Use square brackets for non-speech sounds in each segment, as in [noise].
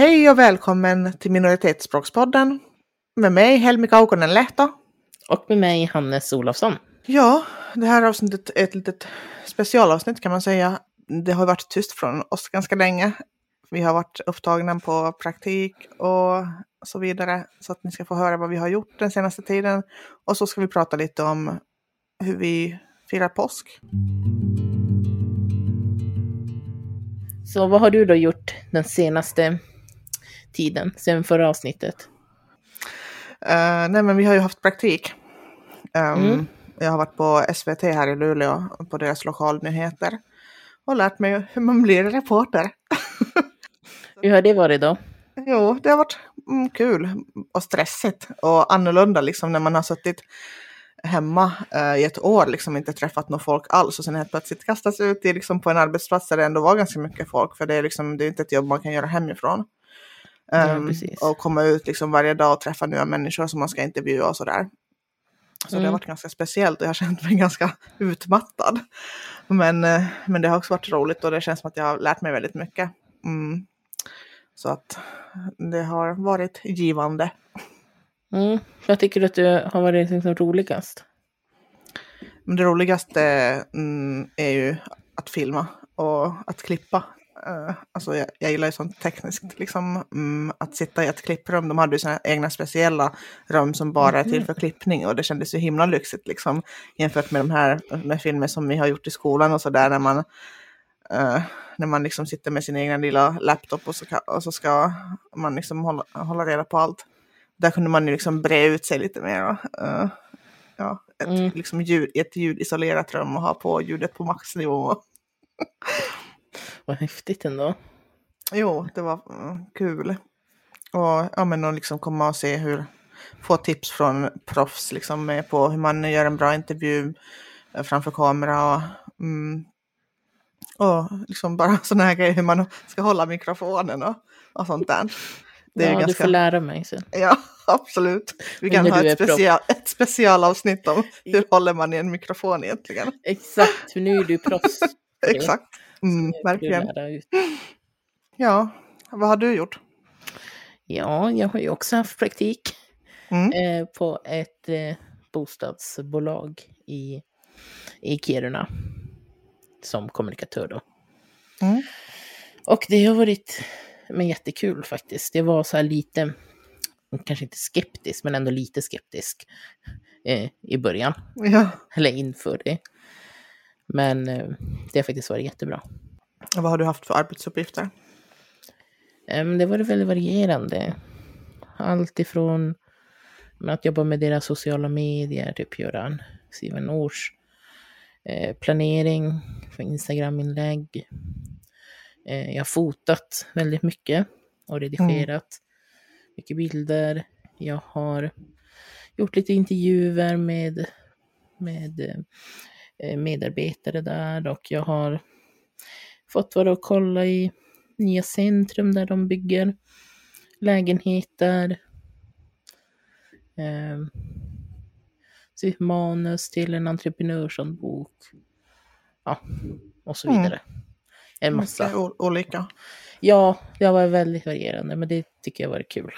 Hej och välkommen till Minoritetsspråkspodden med mig Helmi Kaukonen Lehto. Och med mig Hannes Olofsson. Ja, det här avsnittet är ett litet specialavsnitt kan man säga. Det har varit tyst från oss ganska länge. Vi har varit upptagna på praktik och så vidare. Så att ni ska få höra vad vi har gjort den senaste tiden. Och så ska vi prata lite om hur vi firar påsk. Så vad har du då gjort den senaste tiden, sen förra avsnittet? Uh, nej men vi har ju haft praktik. Um, Mm. Jag har varit på SVT här i Luleå på deras lokalnyheter. Och lärt mig hur man blir reporter. Hur har det varit då? Jo, det har varit mm, kul och stressigt och annorlunda liksom när man har suttit hemma eh, i ett år, liksom inte träffat någon folk alls och sen helt plötsligt kastas ut i, liksom, på en arbetsplats där det ändå var ganska mycket folk, för det är, liksom, det är inte ett jobb man kan göra hemifrån. Ja, Ehm, och komma ut liksom varje dag och träffa nya människor som man ska intervjua och sådär. Så det har Mm. varit ganska speciellt och jag har känt mig [laughs] ganska utmattad. Men, eh, men det har också varit roligt och det känns som att jag har lärt mig väldigt mycket. Mm. Så att det har varit givande. Mm. Vad tycker du att du har varit liksom roligast? Men det roligaste mm, är ju att filma och att klippa. Eh, alltså jag, jag gillar ju sånt tekniskt, liksom mm, att sitta i ett klipprum. De hade ju sina egna speciella rum som bara är till för klippning och det kändes ju himla lyxigt liksom jämfört med de här med filmer som vi har gjort i skolan och så där när man eh, när man liksom sitter med sin egen lilla laptop och så, ka- och så ska man liksom hålla, hålla reda på allt. Där kunde man ju liksom bre ut sig lite mer. eh, ja, ett, Mm. liksom ljud, ett ljudisolerat rum och ha på ljudet på maxnivå. [laughs] Vad häftigt ändå. Jo, det var mm, kul. Och, ja, men att liksom komma och se hur, få tips från proffs liksom, med på hur man gör en bra intervju eh, framför kamera och, mm, och liksom bara [laughs] sådana här grejer hur man ska hålla mikrofonen och, och sånt där. Det är ja, ju du ganska, får lära mig sen. ja, [laughs] absolut. Vi kan ha ett, special, ett specialavsnitt om hur håller man i en mikrofon egentligen. Exakt, för nu är du proffs. [laughs] Exakt. Mm, verkligen. Ja, vad har du gjort? Ja, jag har ju också haft praktik Mm. eh, på ett eh, bostadsbolag i, i Kiruna som kommunikatör då. Mm. Och det har varit men jättekul faktiskt. Det var så här lite, kanske inte skeptisk, men ändå lite skeptisk eh, i början, Ja. eller inför det. Men eh, det har faktiskt varit jättebra. Och vad har du haft för arbetsuppgifter? Eh, men det var väldigt varierande. Allt ifrån att jobba med deras sociala medier, typ göra en, skriva en års eh, planering för Instagram-inlägg. Eh, jag har fotat väldigt mycket och redigerat mycket bilder. Jag har gjort lite intervjuer med, med medarbetare där och jag har fått vara och kolla i nya centrum där de bygger lägenheter. Eh, så manus till en entreprenörshandbok. Ja, och så Mm. vidare. En massa. Mycket olika. Ja, det har varit väldigt varierande, men det tycker jag var kul.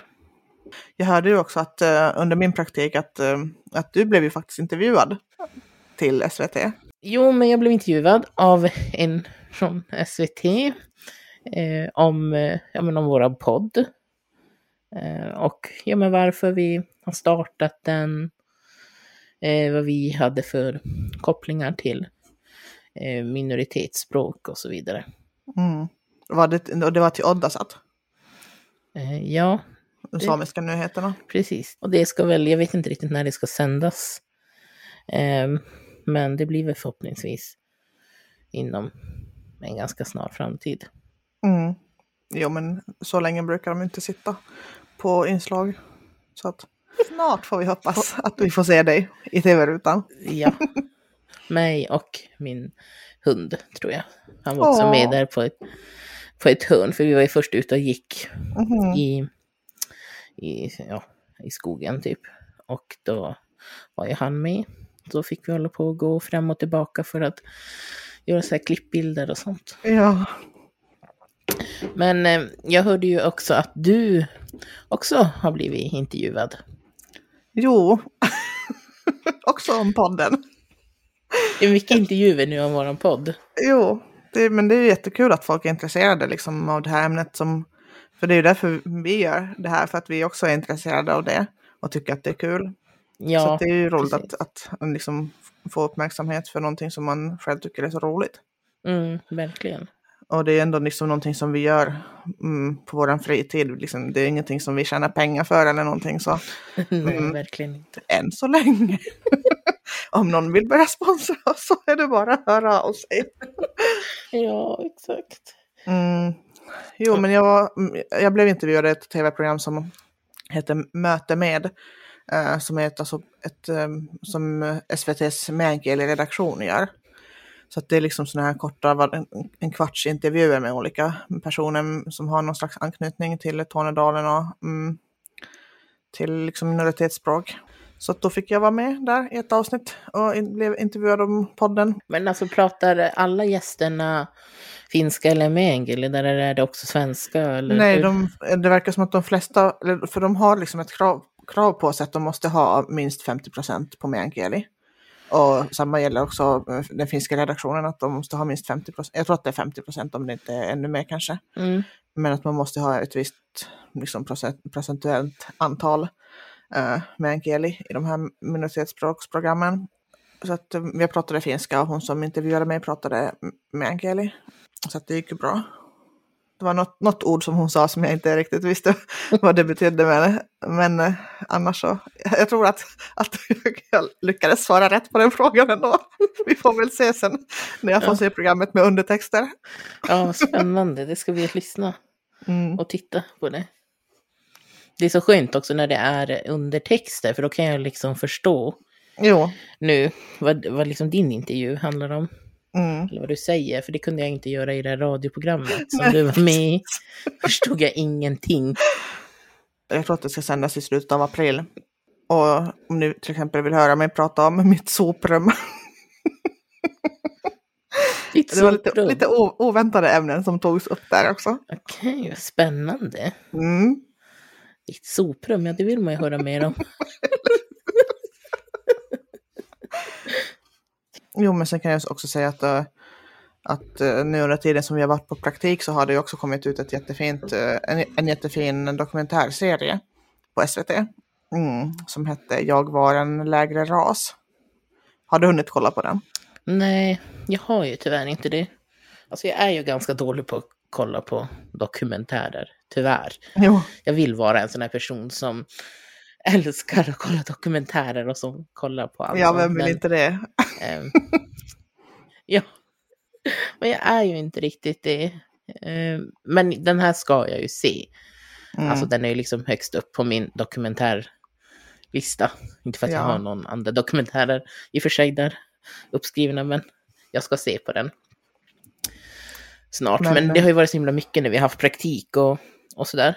Jag hörde ju också att eh, under min praktik att, eh, att du blev ju faktiskt intervjuad till SVT. Jo, men jag blev intervjuad av en från SVT eh, om, eh, ja, men om våra podd. Eh, och ja, men varför vi har startat den. Eh, vad vi hade för kopplingar till eh, minoritetsspråk och så vidare. Mm. Var det, och det var till Oddasat, Eh, ja, de samiska nyheterna. precis. Och det ska väl, jag vet inte riktigt när det ska sändas. Men det blir väl förhoppningsvis inom en ganska snar framtid. Mm. Jo, men så länge brukar de inte sitta på inslag. Så att snart får vi hoppas att vi får se dig i tv-rutan. Ja. Mig och min hund, tror jag. Han var också Åh. med där på ett, på ett hörn, för vi var ju först ute och gick Mhm. i, i, ja, i skogen typ. Och då var ju han med. Då fick vi hålla på och gå fram och tillbaka för att göra så här klippbilder och sånt. Ja. Men eh, jag hörde ju också att du också har blivit intervjuad. Jo, [laughs] också om podden. Det är mycket intervjuer nu om våran podd. Jo, det, men det är jättekul att folk är intresserade liksom, av det här ämnet. Som, för det är ju därför vi gör det här, för att vi också är intresserade av det och tycker att det är kul. Ja, så det är ju roligt precis. att, att liksom få uppmärksamhet för någonting som man själv tycker är så roligt. Mm, verkligen. Och det är ändå liksom någonting som vi gör mm, på vår fritid. Liksom, det är ingenting som vi tjänar pengar för eller någonting så. [laughs] Nej, Mm. verkligen inte. Än så länge. [laughs] Om någon vill börja sponsra oss så är det bara att höra av sig. [laughs] Ja, exakt. Mm. Jo, men jag, var, jag blev intervjuad i ett tv-program som heter Möte med. Eh, som är ett, alltså ett eh, som SVTs meänkieli-redaktion gör. Så att det är liksom sådana här korta, en, kvarts intervjuer med olika personer som har någon slags anknytning till Tornedalen och mm, till liksom minoritetsspråk. Så att då fick jag vara med där i ett avsnitt och in, blev intervjuad om podden. Men alltså pratar alla gästerna finska eller meänkieli, där är det också svenska? Eller Nej, de, det verkar som att de flesta, eller- för de har liksom ett krav, krav på sig att de måste ha minst 50 procent på meänkieli. Och samma gäller också eh, den finska redaktionen, att de måste ha minst 50 procent. Jag tror att det är 50 procent om det inte är ännu mer kanske. Mm. Men att man måste ha ett visst liksom, procent, procentuellt antal uh, meänkieli i de här minoritetsspråksprogrammen. Så att eh, jag pratade finska och hon som intervjuade mig pratade meänkieli. Så att det gick ju bra. Det var något, något ord som hon sa som jag inte riktigt visste [laughs] vad det betydde. Men, men eh, annars så, jag tror att, att jag lyckades svara rätt på den [laughs] frågan ändå. Vi får väl se sen när jag får Ja. se programmet med undertexter. Ja, spännande. Det ska vi lyssna Mm. och titta på det. Det är så skönt också när det är undertexter, för då kan jag liksom förstå Jo. nu vad, vad liksom din intervju handlar om. Mm. Eller vad du säger, för det kunde jag inte göra i det här radioprogrammet som du var med i. Förstod jag ingenting. Jag tror att det ska sändas i slutet av april. Och om ni till exempel vill höra mig prata om mitt soprum. Ditt Det var lite, soprum. lite oväntade ämnen som togs upp där också. Okej, vad spännande. Mm. Ditt soprum, ja det vill man ju höra mer om. [laughs] Jo, men sen kan jag också säga att, eh, att eh, nu under tiden som vi har varit på praktik så har det också kommit ut ett jättefint, eh, en, en jättefin dokumentärserie på SVT. Mm, som hette Jag var en lägre ras. Har du hunnit kolla på den? Nej, jag har ju tyvärr inte det. Alltså jag är ju ganska dålig på att kolla på dokumentärer, tyvärr. Jo. Jag vill vara en sån här person som [laughs] älskar att kolla dokumentärer och som kollar på allt Ja, vem vill men, inte det? ehm, [laughs] ja, men jag är ju inte riktigt det. Ehm, men den här ska jag ju se. Mm. Alltså den är ju liksom högst upp på min dokumentärlista. Inte för att jag Ja. har någon andra dokumentärer i och för sig där uppskrivna, men jag ska se på den snart. Men- Men, det har ju varit så himla mycket när vi har haft praktik och, och sådär.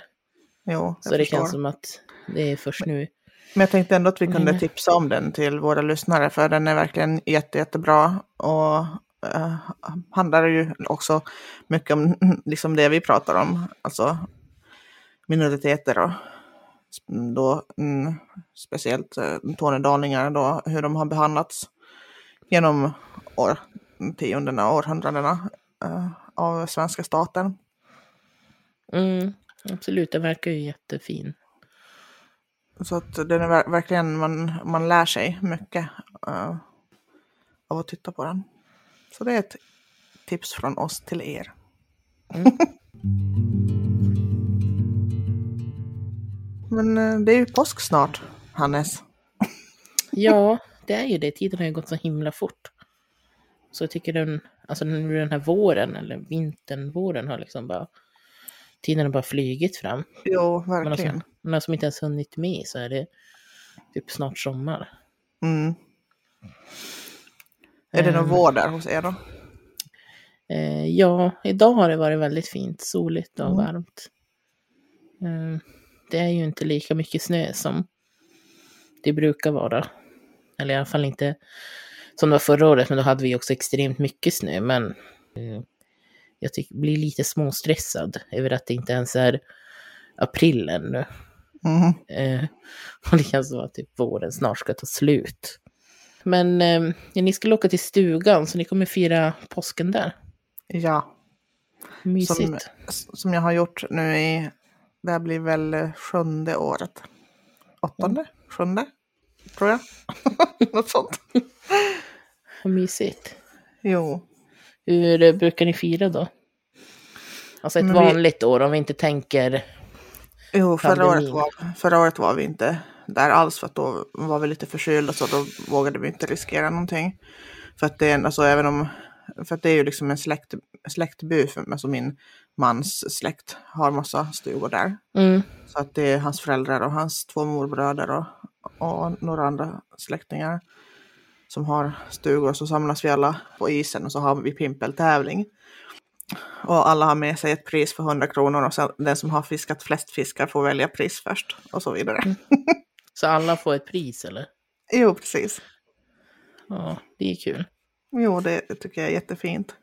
jo, Så jag det förstår. känns som att det är först nu. Men jag tänkte ändå att vi kunde tipsa om den till våra lyssnare för den är verkligen jätte, jättebra och uh, handlar ju också mycket om [laughs] liksom det vi pratar om, alltså minoriteter och då mm, speciellt uh, tornedalingar då, hur de har behandlats genom årtiondena, århundradena eh, av svenska staten. Mm, absolut, den verkar ju jättefin. Så att den är ver- verkligen, man, man lär sig mycket eh, av att titta på den. Så det är ett tips från oss till er. [laughs] Men eh, det är ju påsk snart, Hannes. Ja, [laughs] det är ju det. Tiden har ju gått så himla fort. Så jag tycker den, alltså den här våren, eller vintern, våren har liksom bara, tiden har bara flygit fram. Jo, har, verkligen. som, man har som inte ens hunnit med så är det typ snart sommar. Mm. Är det någon Ehm. vår där hos er då? Eh, ja, idag har det varit väldigt fint, soligt och Mm. varmt. Eh, det är ju inte lika mycket snö som det brukar vara. Eller i alla fall inte som det var förra året, men då hade vi också extremt mycket snö. Men eh, jag tycker, blir lite småstressad över att det inte ens är april ännu. Mhm. Eh, [laughs] och det känns som att typ våren snart ska ta slut. Men eh, ni skulle åka till stugan, så ni kommer fira påsken där. Ja, Mysigt. som, som jag har gjort nu i, det här blir väl eh, sjunde året. Åttonde? Sjunde? Tror jag. [laughs] Något sånt. Vad mysigt. Jo. Hur eh, brukar ni fira då? Alltså ett vi- vanligt år, om vi inte tänker... Jo, förra året, var, förra året var vi inte där alls för att då var vi lite förkylda så då vågade vi inte riskera någonting. För att det är, alltså även om, för att det är ju liksom en släkt, släktby, för, alltså min mans släkt har massa stugor där. Mm. Så att det är hans föräldrar och hans två morbröder och, och några andra släktingar som har stugor. Så samlas vi alla på isen och så har vi pimpeltävling. Och alla har med sig ett pris för 100 kronor och sen den som har fiskat flest fiskar får välja pris först och så vidare. [laughs] Så alla får ett pris, eller? Jo, precis. Ja, det är kul. Jo, det tycker jag är jättefint.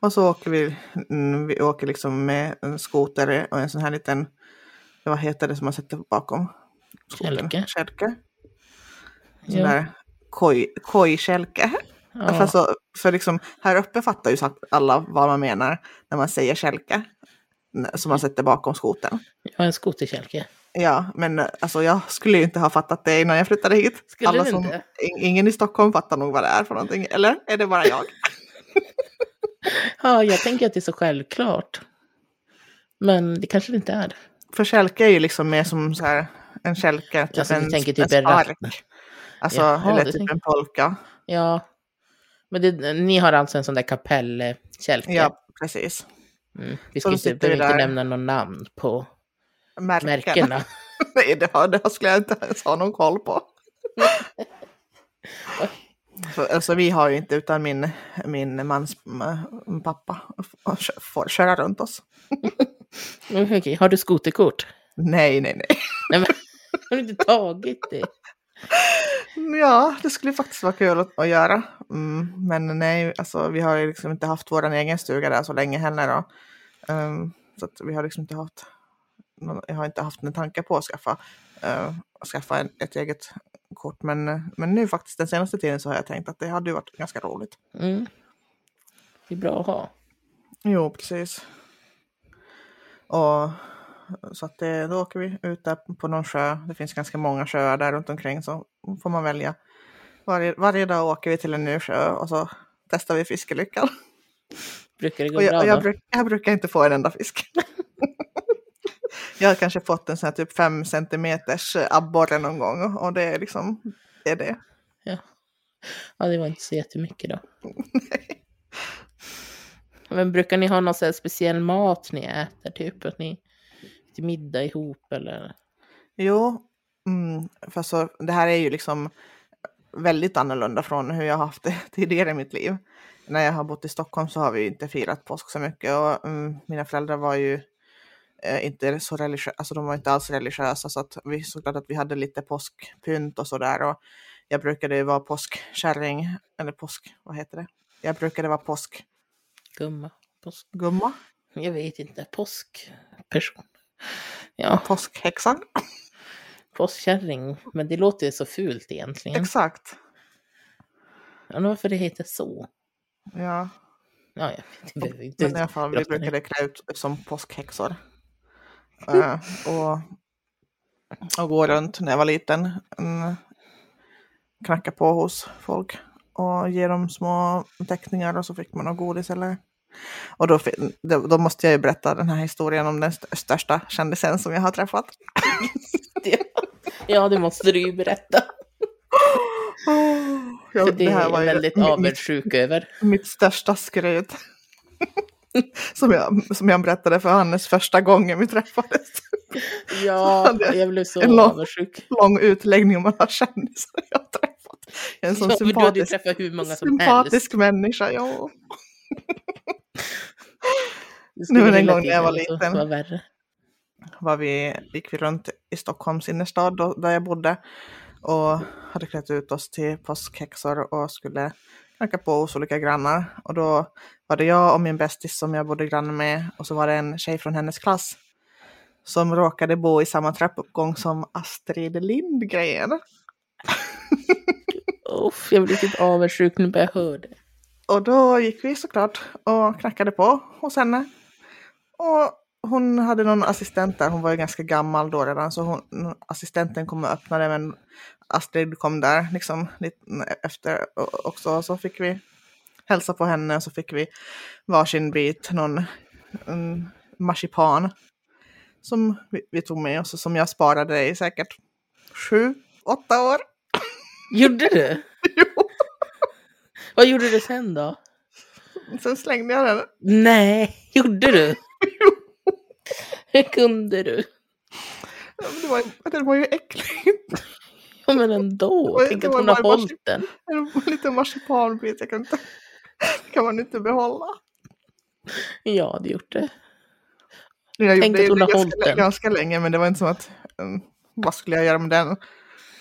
Och så åker vi, mm, vi åker liksom med en skoter och en sån här liten, vad heter det som man sätter bakom? skotern? Kälke. Kälke. Sån Ja. där koj, kojkälke. Ja. För, så, för liksom, här uppe fattar ju alla vad man menar när man säger kälke. Som man sätter bakom skotern. Jag har en skoterkälke. Ja, men alltså, jag skulle ju inte ha fattat det innan jag flyttade hit. Skulle alla som, inte? in- Ingen i Stockholm fattar nog vad det är för någonting. Eller är det bara jag? [laughs] Ja, jag tänker att det är så självklart. Men det kanske det inte är. För kälke är ju liksom mer som så här, en kälke, typ Alltså, en, tänker typ en en spark. Alltså, Jaha, eller typ en polka. Ja. Men det, ni har alltså en sån där kapellkälke? Ja, precis. Mm. Vi ska inte, vi inte nämna någon namn på Märken. märkena. [laughs] Nej, det, har, det skulle jag inte ens ha någon koll på. [laughs] Så, alltså, vi har ju inte, utan min, min mans pappa får köra runt oss. [laughs] Okej, har du skoterkort? Nej, nej, nej. Nej, men, har du inte tagit det? Ja, det skulle faktiskt vara kul att, att göra. Mm, men nej, alltså, vi har ju liksom inte haft vår egen stuga där så länge heller. Då. Ehm, så vi har liksom inte haft, jag har inte haft en tanke på att skaffa, eh, att skaffa en, ett eget kort. Men, men nu faktiskt den senaste tiden så har jag tänkt att det hade ju varit ganska roligt. Mm. Det är bra att ha. Jo, precis. Och så att det, då åker vi ut där på någon sjö. Det finns ganska många sjöar där runt omkring så får man välja. Varje, varje dag åker vi till en ny sjö och så testar vi fiskelyckan. Brukar det gå Och jag, bra jag, då? bruk, jag brukar inte få en enda fisk. [laughs] jag har kanske fått en sån här typ fem centimeters abborre någon gång och det är liksom det är det. Ja, det var inte så jättemycket då. [laughs] Men brukar ni ha någon speciell mat ni äter? Typ att ni till middag ihop eller? Jo, mm, för så, det här är ju liksom väldigt annorlunda från hur jag har haft det [laughs] tidigare i mitt liv. När jag har bott i Stockholm så har vi inte firat påsk så mycket och mm, mina föräldrar var ju eh, inte så religiösa, alltså de var inte alls religiösa så att vi såklart att vi hade lite påskpynt och sådär och jag brukade vara påskkärring, eller påsk, vad heter det? Jag brukade vara påskgumma. Gumma? Påsk? Jag vet inte. Påskperson? Ja, påskhäxan. påskkärring. Men det låter ju så fult egentligen. Exakt. Undrar varför det heter så. Ja. Ja, jag vet, behöver inte. Men i alla fall, vi brukade klä ut som påskhäxor. [laughs] Eh, och, och gå runt när jag var liten. Mm, knacka på hos folk och ge dem små teckningar och så fick man något godis eller... Och då, då, måste jag ju berätta den här historien om den st- största kändisen som jag har träffat. [laughs] Ja, det måste du ju berätta. Ja, För det, är jag ju väldigt avundsjuk över. mitt största skryt. som, jag, som jag berättade för Hannes första gången vi träffades. Ja, det- jag blev så en lång- avundsjuk. Lång utläggning om alla kändisar jag träffat. Jag är en sån Ja, för du hade ju sympatisk, träffat hur många som sympatisk helst. människa. Ja. Nu var en gång när jag var liten. vara värre. Var vi, gick vi runt i Stockholms innerstad då, där jag bodde och hade klätt ut oss till påskhäxor och skulle knackade på hos olika grannar. Och då var det jag och min bästis som jag bodde granne med och så var det en tjej från hennes klass som råkade bo i samma trappuppgång som Astrid Lindgren. Uff, jag blir riktigt avundsjuk nu bara jag hör det. Och då gick vi såklart och knackade på hos henne. Och hon hade någon assistent där, hon var ju ganska gammal då redan, så hon, assistenten kom och öppnade men Astrid kom där liksom lite efter också. Så fick vi hälsa på henne och så fick vi varsin bit, någon marsipan som vi, vi tog med oss och som jag sparade i säkert sju, åtta år. Gjorde du? Vad gjorde du sen då? Sen slängde jag den. Nej, gjorde du? [laughs] Hur kunde du? Ja, men Det var, den var ju äcklig. Ja men ändå, Det tänk att hon har hållit den. En liten marsipanbit. Jag kan inte, [laughs] kan man inte behålla. Jag hade gjort det. Jag Tänk gjorde att hon det har hållit den. ganska länge men det var inte som att um, vad skulle jag göra med den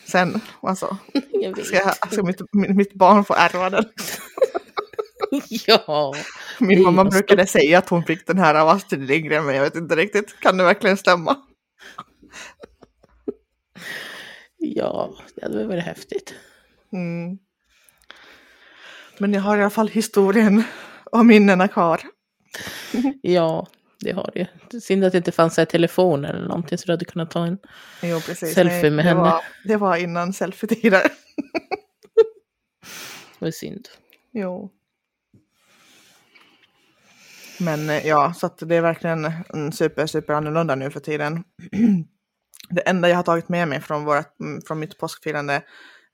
sen? Alltså, [laughs] ska, jag, ska mitt, min- mitt barn få ärva den? [laughs] Ja, Min mamma just- brukade säga att hon fick den här av Astrid Lindgren men jag vet inte riktigt. Kan det verkligen stämma? ja, det hade varit häftigt. Mm. Men jag har i alla fall historien och minnena kvar. Ja, det har det ju. Synd att det inte fanns här telefoner eller någonting så du hade kunnat ta en. Jo. Selfie Nej, med det henne. Var, det var innan selfie-tider. Det var synd. Jo. Men eh, ja, så att det är verkligen super, super annorlunda nu för tiden. [clears throat] Det enda jag har tagit med mig från, vårat, mm, från mitt påskfirande,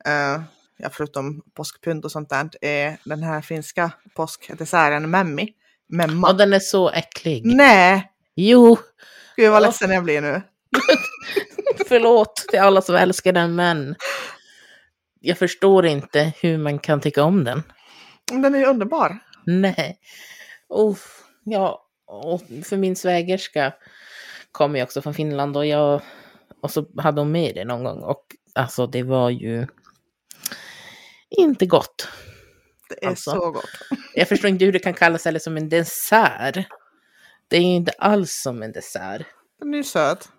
eh, ja, förutom påskpynt och sånt där, är den här finska påskdesserten memmi. Memma. Ja, den är så äcklig. Nej! Jo, Gud vad Ja. ledsen jag blir nu. [laughs] förlåt till alla som älskar den men jag förstår inte hur man kan tycka om den. Den är ju underbar. Nej. Uff, ja, och för min svägerska kom ju också från Finland och jag och så hade hon med det någon gång och alltså det var ju inte gott. Det är Alltså. så gott. Jag förstår inte hur det kan kallas eller som en dessert. Det är ju inte alls som en dessert. Den är ju söt.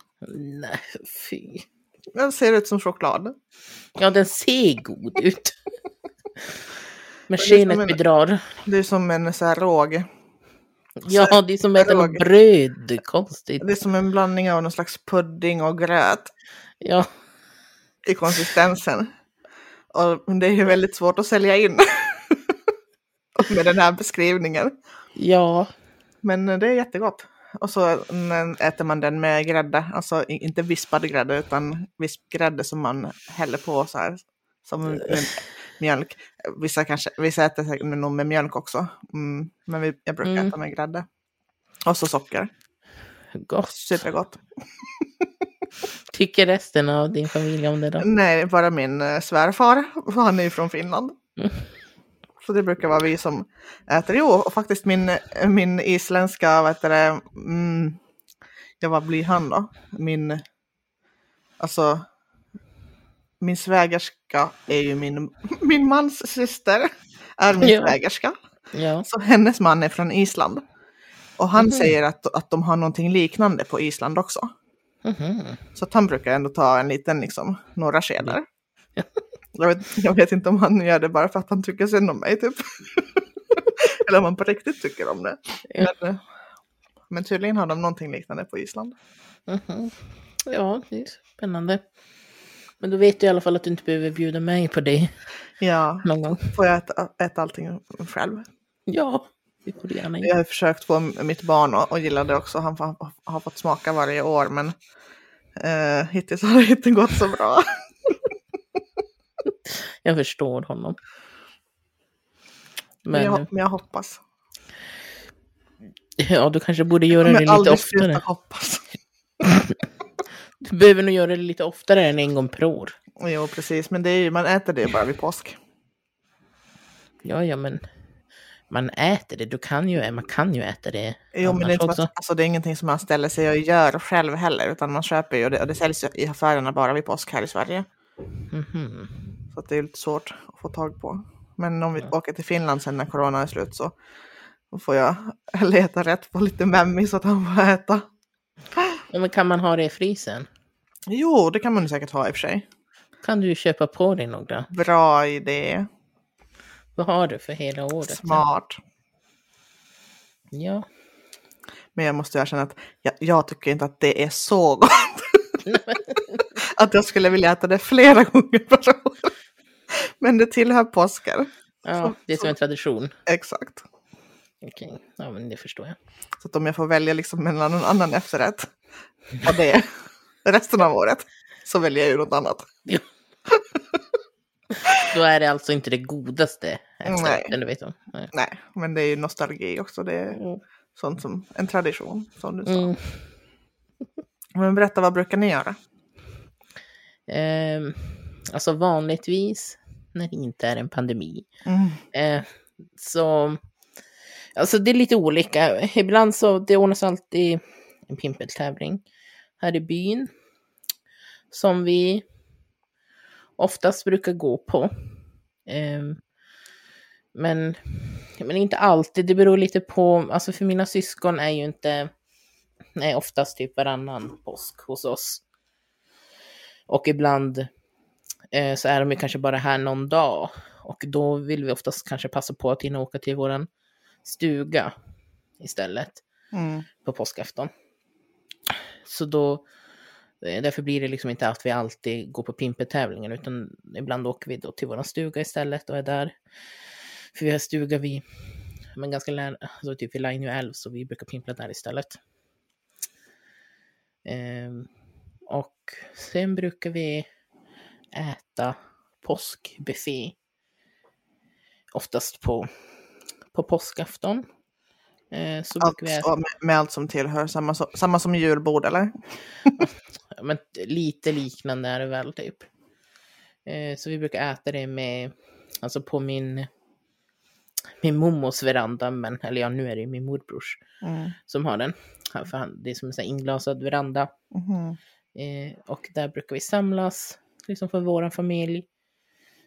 Nej, fy. Den ser ut som choklad. Ja, den ser god ut. [laughs] Men skenet en- bedrar. Det är som en så här råg. Ja, det är som att äta något bröd. Konstigt. Det är som en blandning av någon slags pudding och gröt Ja, i konsistensen. Och det är ju väldigt svårt att sälja in [laughs] med den här beskrivningen. ja, Men det är jättegott. Och så mm, äter man den med grädde, alltså inte vispad grädde utan vispgrädde som man häller på så här. Som med mjölk. Vissa, kanske, vissa äter säkert nog med mjölk också. Mm, men vi, jag brukar Mm. äta med grädde. Och så socker. gott. Supergott. [laughs] Tycker resten av din familj om det då? Nej, bara min eh, svärfar. Han är ju från Finland. Mm. [laughs] Så det brukar vara vi som äter. Jo, och faktiskt min, min isländska, vad heter det, mm, ja vad blir han då? Min, alltså, min svägerska är ju min, [laughs] min mans syster, är min Ja. svägerska. Ja. Så hennes man är från Island. Och han Mhm. säger att, att de har någonting liknande på Island också. Mhm. Så att han brukar ändå ta en liten, liksom, några skedar. Jag vet, jag vet inte om han gör det bara för att han tycker synd om mig typ. [laughs] Eller om han på riktigt tycker om det. Men, eh, men tydligen har de någonting liknande på Island. Mhm. Ja, det är spännande. Men då vet du i alla fall att du inte behöver bjuda mig på det Ja, någon gång. får jag äta, äta allting själv. Ja, det får du gärna Jag göra. har försökt få mitt barn att gilla det också. Han får, har fått smaka varje år men eh, hittills har det inte gått så bra. [laughs] Jag förstår honom. Men, Men jag, men jag hoppas. ja, du kanske borde göra det lite oftare. hoppas. [laughs] Du behöver nog göra det lite oftare än en gång per år. Jo, precis. Men det är ju, man äter det bara vid påsk. Ja, ja, men man äter det. Du kan ju, man kan ju äta det Jo, men det är, inte, alltså, det är ingenting som man ställer sig och gör själv heller, utan man köper ju och det, och det säljs i affärerna bara vid påsk här i Sverige. Mhm. Så att det är lite svårt att få tag på. Men om vi Ja. åker till Finland sen när corona är slut så får jag [laughs] leta rätt på lite memmi så att han får äta. Ja, men kan man ha det i frysen? Jo, det kan man säkert ha i och för sig. Kan du köpa på dig några? Bra idé. Vad har du för hela året? Smart. Ja. Men jag måste erkänna att jag, jag tycker inte att det är så gott. [laughs] att jag skulle vilja äta det flera gånger per år. Men det tillhör påskar. ja, det är som en tradition. Exakt. Okej, ja men det förstår jag. Så att om jag får välja liksom mellan någon annan efterrätt och det resten av året så väljer jag ju något annat. Då är det alltså inte det godaste Nej. efterrätten, det vet du. Nej. Nej, men det är ju nostalgi också. Det är Mm. sånt som en tradition som du sa. Mm. Men berätta, vad brukar ni göra? Ehm, alltså vanligtvis när det inte är en pandemi. Mm. Eh, så, alltså det är lite olika. Ibland så, det ordnas alltid en pimpeltävling här i byn. Som vi oftast brukar gå på. Ehm, men, men inte alltid, det beror lite på, alltså för mina syskon är ju inte, är oftast typ varannan påsk hos oss. Och ibland eh, så är de ju kanske bara här någon dag. Och då vill vi oftast kanske passa på att hinna åka till våran stuga istället Mm. på påskafton. Så då, eh, därför blir det liksom inte att vi alltid går på pimpeltävlingen utan ibland åker vi då till våran stuga istället och är där. För vi har stuga vid, men ganska nära, alltså typ vid Lainio älv så vi brukar pimpla där istället. Ehm, och sen brukar vi äta påskbuffé. Oftast på, på påskafton. Eh, så Allt, vi äta, med, allt som tillhör, samma, som- samma som julbord eller? [laughs] men lite liknande är det väl typ. Eh, så vi brukar äta det med, alltså på min, min mommos veranda, men, eller ja nu är det min morbrors Mm. som har den. För han, det är som en sån inglasad veranda. Mhm. Eh, och där brukar vi samlas, liksom för vår familj.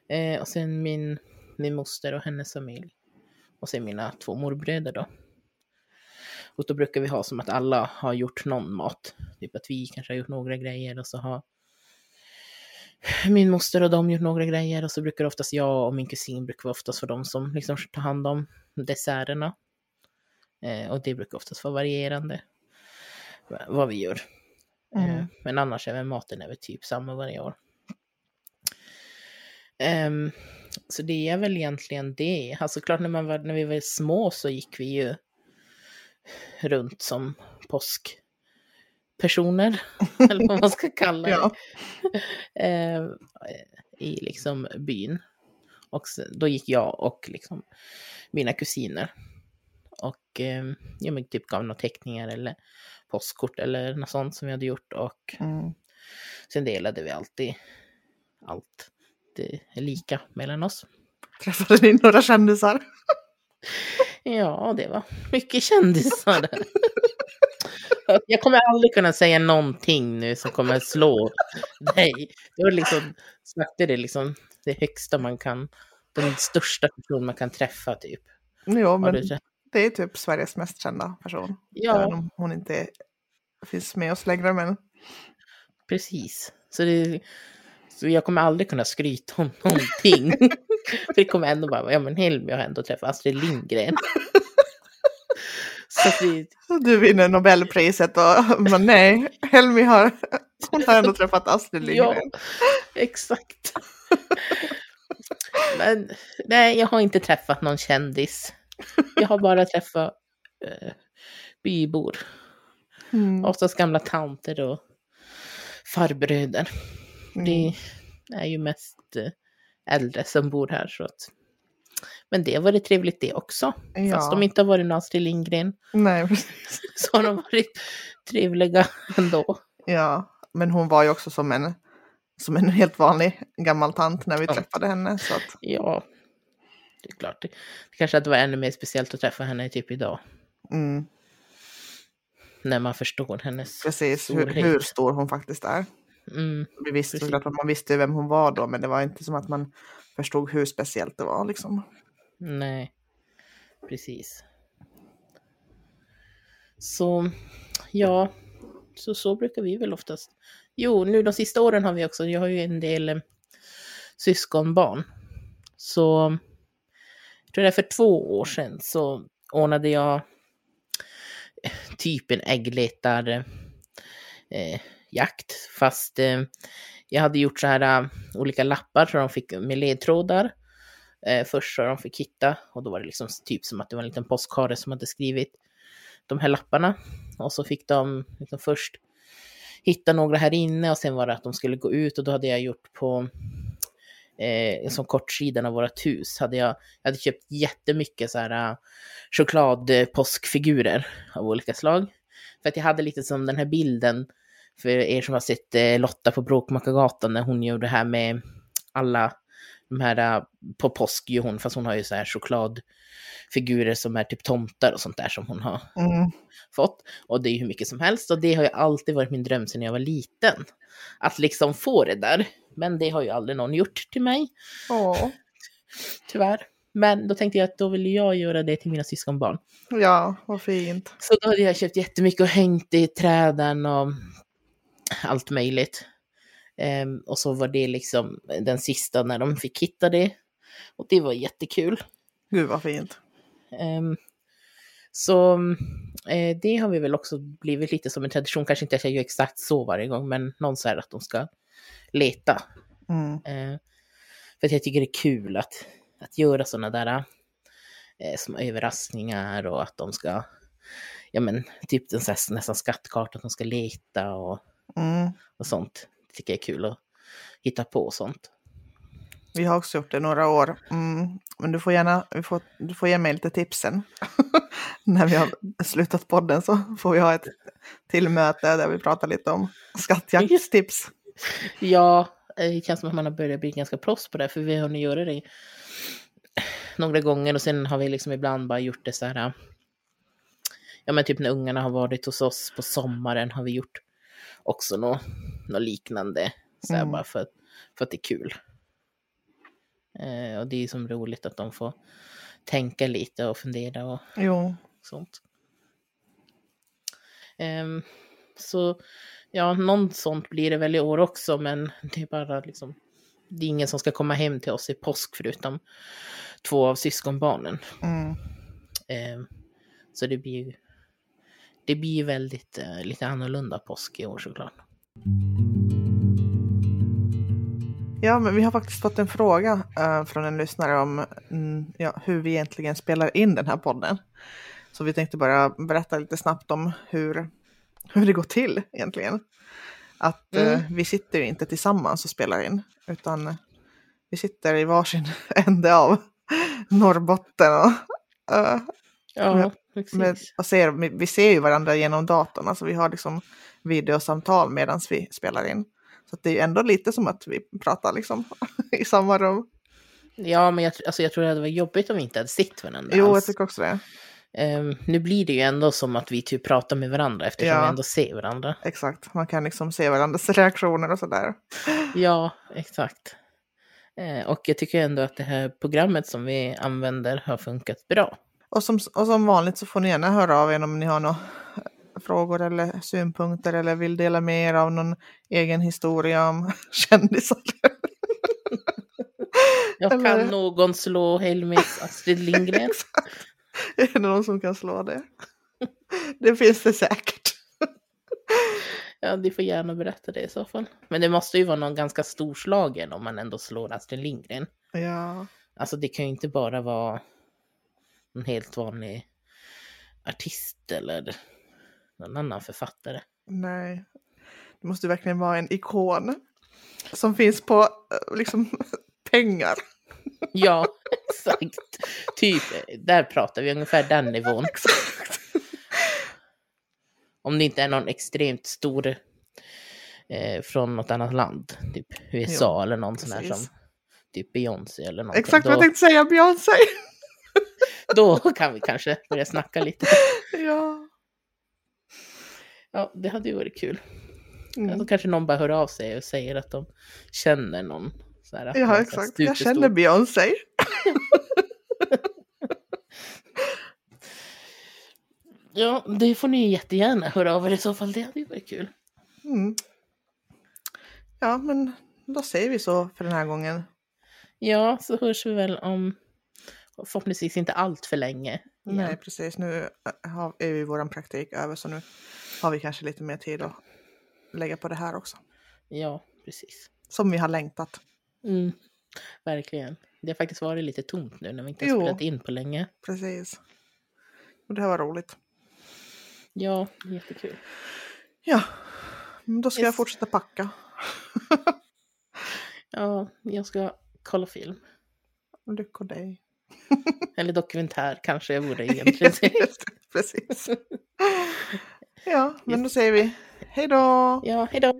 Eh, och sen min, min moster och hennes familj. Och sen mina två morbröder då. Och då brukar vi ha som att alla har gjort någon mat. Typ att vi kanske har gjort några grejer och så har min moster och de gjort några grejer och så brukar oftast jag och min kusin brukar vara oftast för de som liksom tar hand om desserterna. Eh, och det brukar oftast vara varierande va- vad vi gör. Mm. Eh, Men annars är väl maten är väl typ samma varje år. Ehm, så det är väl egentligen det. Alltså klart när, man var, när vi var små så gick vi ju runt som påskpersoner. [laughs] eller vad man ska kalla det. Ja. eh, I liksom byn. Och då gick jag och liksom mina kusiner. Och eh, ja, men typ gav några teckningar eller postkort eller något sånt som vi hade gjort. Och Mm. sen delade vi alltid allt det är lika mellan oss. [laughs] Träffade ni några kändisar? Ja, det var mycket kändisar. [laughs] Jag kommer aldrig kunna säga någonting nu som kommer slå dig. Det var liksom, snackade det liksom det högsta man kan, den största person man kan träffa typ. Har men du det är typ Sveriges mest kända person. Även Ja, om hon inte finns med oss längre. Men precis. Så, det, så jag kommer aldrig kunna skryta om [laughs] någonting. För det kommer ändå bara, ja men Helmi har ändå träffat Astrid Lindgren. Så vi, du vinner Nobelpriset och men nej, Helmi har, hon har ändå träffat Astrid Ja, Lindgren. exakt. Men nej, jag har inte träffat någon kändis. Jag har bara träffat eh, bybor. Mm. Oftast gamla tanter och farbröder. Mm. Det är ju mest eh, äldre som bor här. Så att... Men det har varit trevligt det också. Ja. Fast de inte har varit någon Astrid Lindgren Nej, [laughs] precis. så har de varit trevliga ändå. Ja, men hon var ju också som en, som en helt vanlig gammal tant när vi Ja. träffade henne. Så att, Ja, det är klart. Det, kanske hade varit ännu mer speciellt att träffa henne typ idag. mm, När man förstår hennes precis hur, hur stor hon faktiskt är. Mm, Vi visste precis. att man visste vem hon var då, men det var inte som att man förstod hur speciellt det var liksom. nej, precis. Så ja, så, så brukar vi väl oftast. Jo, nu de sista åren har vi också, jag har ju en del eh, syskonbarn. Så tror det är för två år sedan så ordnade jag eh, typ en äggletarjakt. eh. Fast eh, jag hade gjort så här uh, olika lappar så de fick med ledtrådar. Eh, först så de fick hitta och då var det liksom typ som att det var en liten postkare som hade skrivit de här lapparna. Och så fick de liksom först hitta några här inne och sen var det att de skulle gå ut och då hade jag gjort på eh, som kortsidan av vårt hus hade jag, jag hade köpt jättemycket så här uh, chokladpåskfigurer av olika slag. För att jag hade lite som den här bilden för er som har sett eh, Lotta på Bråkmakargatan när hon gjorde det här med alla de här uh, på påsk ju hon, fast hon har ju så här chokladfigurer som är typ tomtar och sånt där som hon har Mm. fått. Och det är ju hur mycket som helst och det har ju alltid varit min dröm sedan jag var liten. Att liksom få det där. Men det har ju aldrig någon gjort till mig, Åh, [laughs] tyvärr. Men då tänkte jag att då vill jag göra det till mina syskonbarn. ja, vad fint. Så då hade jag köpt jättemycket och hängt i träden och allt möjligt. Ehm, och så var det liksom den sista när de fick hitta det. Och det var jättekul. Gud vad fint. Ehm, så eh, det har vi väl också blivit lite som en tradition, kanske inte att jag gör exakt så varje gång, men någon så här att de ska leta. Mm. Eh, för att jag tycker det är kul att, att göra sådana där eh, som överraskningar och att de ska, ja men typ en sån här, nästan skattkarta, att de ska leta och, Mm. och sånt. Det tycker jag är kul att hitta på sånt. Vi har också gjort det några år. Mm. Men du får gärna vi får, du får ge mig lite tips sen. [laughs] När vi har slutat podden så får vi ha ett till möte där vi pratar lite om skattjaktstips. Ja, eh, det känns som att man har börjat bli ganska proffs på det, för vi har hunnit göra det några gånger och sen har vi liksom ibland bara gjort det så här. Ja, men typ när ungarna har varit hos oss på sommaren har vi gjort också något, något liknande. Så här Mm. bara för, för att det är kul. Eh, och det är som roligt att de får tänka lite och fundera och Jo, sånt. Ehm, så ja, någon sånt blir det väl i år också, men det är bara liksom, det är ingen som ska komma hem till oss i påsk förutom två av syskonbarnen. mm. Ehm, så det blir ju, det blir väldigt eh, lite annorlunda påsk i år såklart. Ja, men vi har faktiskt fått en fråga eh, från en lyssnare om mm, ja, hur vi egentligen spelar in den här podden. Så vi tänkte bara berätta lite snabbt om hur, hur det går till egentligen. Att eh, Mm. vi sitter ju inte tillsammans och spelar in, utan vi sitter i varsin [laughs] ände av Norrbotten och, eh, Ja, Med- med, och ser, vi ser ju varandra genom datorn, alltså vi har liksom videosamtal medan vi spelar in. Så det är ju ändå lite som att vi pratar liksom [laughs] i samma rum. Ja, men jag, alltså, jag tror det hade varit jobbigt om vi inte hade sett varandra Jo, jag alls. tycker också det. Ehm, nu blir det ju ändå som att vi typ pratar med varandra eftersom Ja. vi ändå ser varandra. Exakt, man kan liksom se varandras reaktioner och sådär. Ja, exakt. Eh, och jag tycker ändå att det här programmet som vi använder har funkat bra. Och som, och som vanligt så får ni gärna höra av er om ni har några frågor eller synpunkter eller vill dela med er av någon egen historia om [laughs] kändisar. Jag Eller- kan någon slå Helmis Astrid Lindgren? [laughs] [laughs] Är det någon som kan slå det? [laughs] Det finns det säkert. [laughs] Ja, ni får gärna berätta det i så fall. Men det måste ju vara någon ganska storslagen om man ändå slår Astrid Lindgren. Ja, Alltså det kan ju inte bara vara en helt vanlig artist eller någon annan författare. nej. Det måste verkligen vara en ikon som finns på eh, liksom pengar. Ja, exakt. Typ, där pratar vi ungefär den nivån. Exakt. Om det inte är någon extremt stor eh, från något annat land, typ USA eller någon sån här som typ Beyoncé eller någonting. Exakt vad jag då, tänkte säga, Beyoncé. [laughs] då kan vi kanske börja snacka lite. Ja. Ja, det hade ju varit kul. Mm. Alltså, kanske någon bara hör av sig och säger att de känner någon. Så här, Ja, exakt. Jag känner Beyoncé. [laughs] Ja, det får ni jättegärna höra av er i så fall. Det hade ju varit kul. Mm. Ja, men då säger vi så för den här gången. Ja, så hörs vi väl om förhoppningsvis inte allt för länge. igen. Nej, precis. Nu har, är ju vår praktik över så nu har vi kanske lite mer tid att lägga på det här också. Ja, precis. Som vi har längtat. Mm, verkligen. Det har faktiskt varit lite tomt nu när vi inte har Jo. spelat in på länge. Precis. Och det här var roligt. Ja, jättekul. Ja, då ska jag Yes. fortsätta packa. Ja, jag ska kolla film. Lycka dig. Eller dokumentär kanske jag borde [laughs] egentligen säga. Precis. Ja, men då säger vi hej då! Ja, hejdå!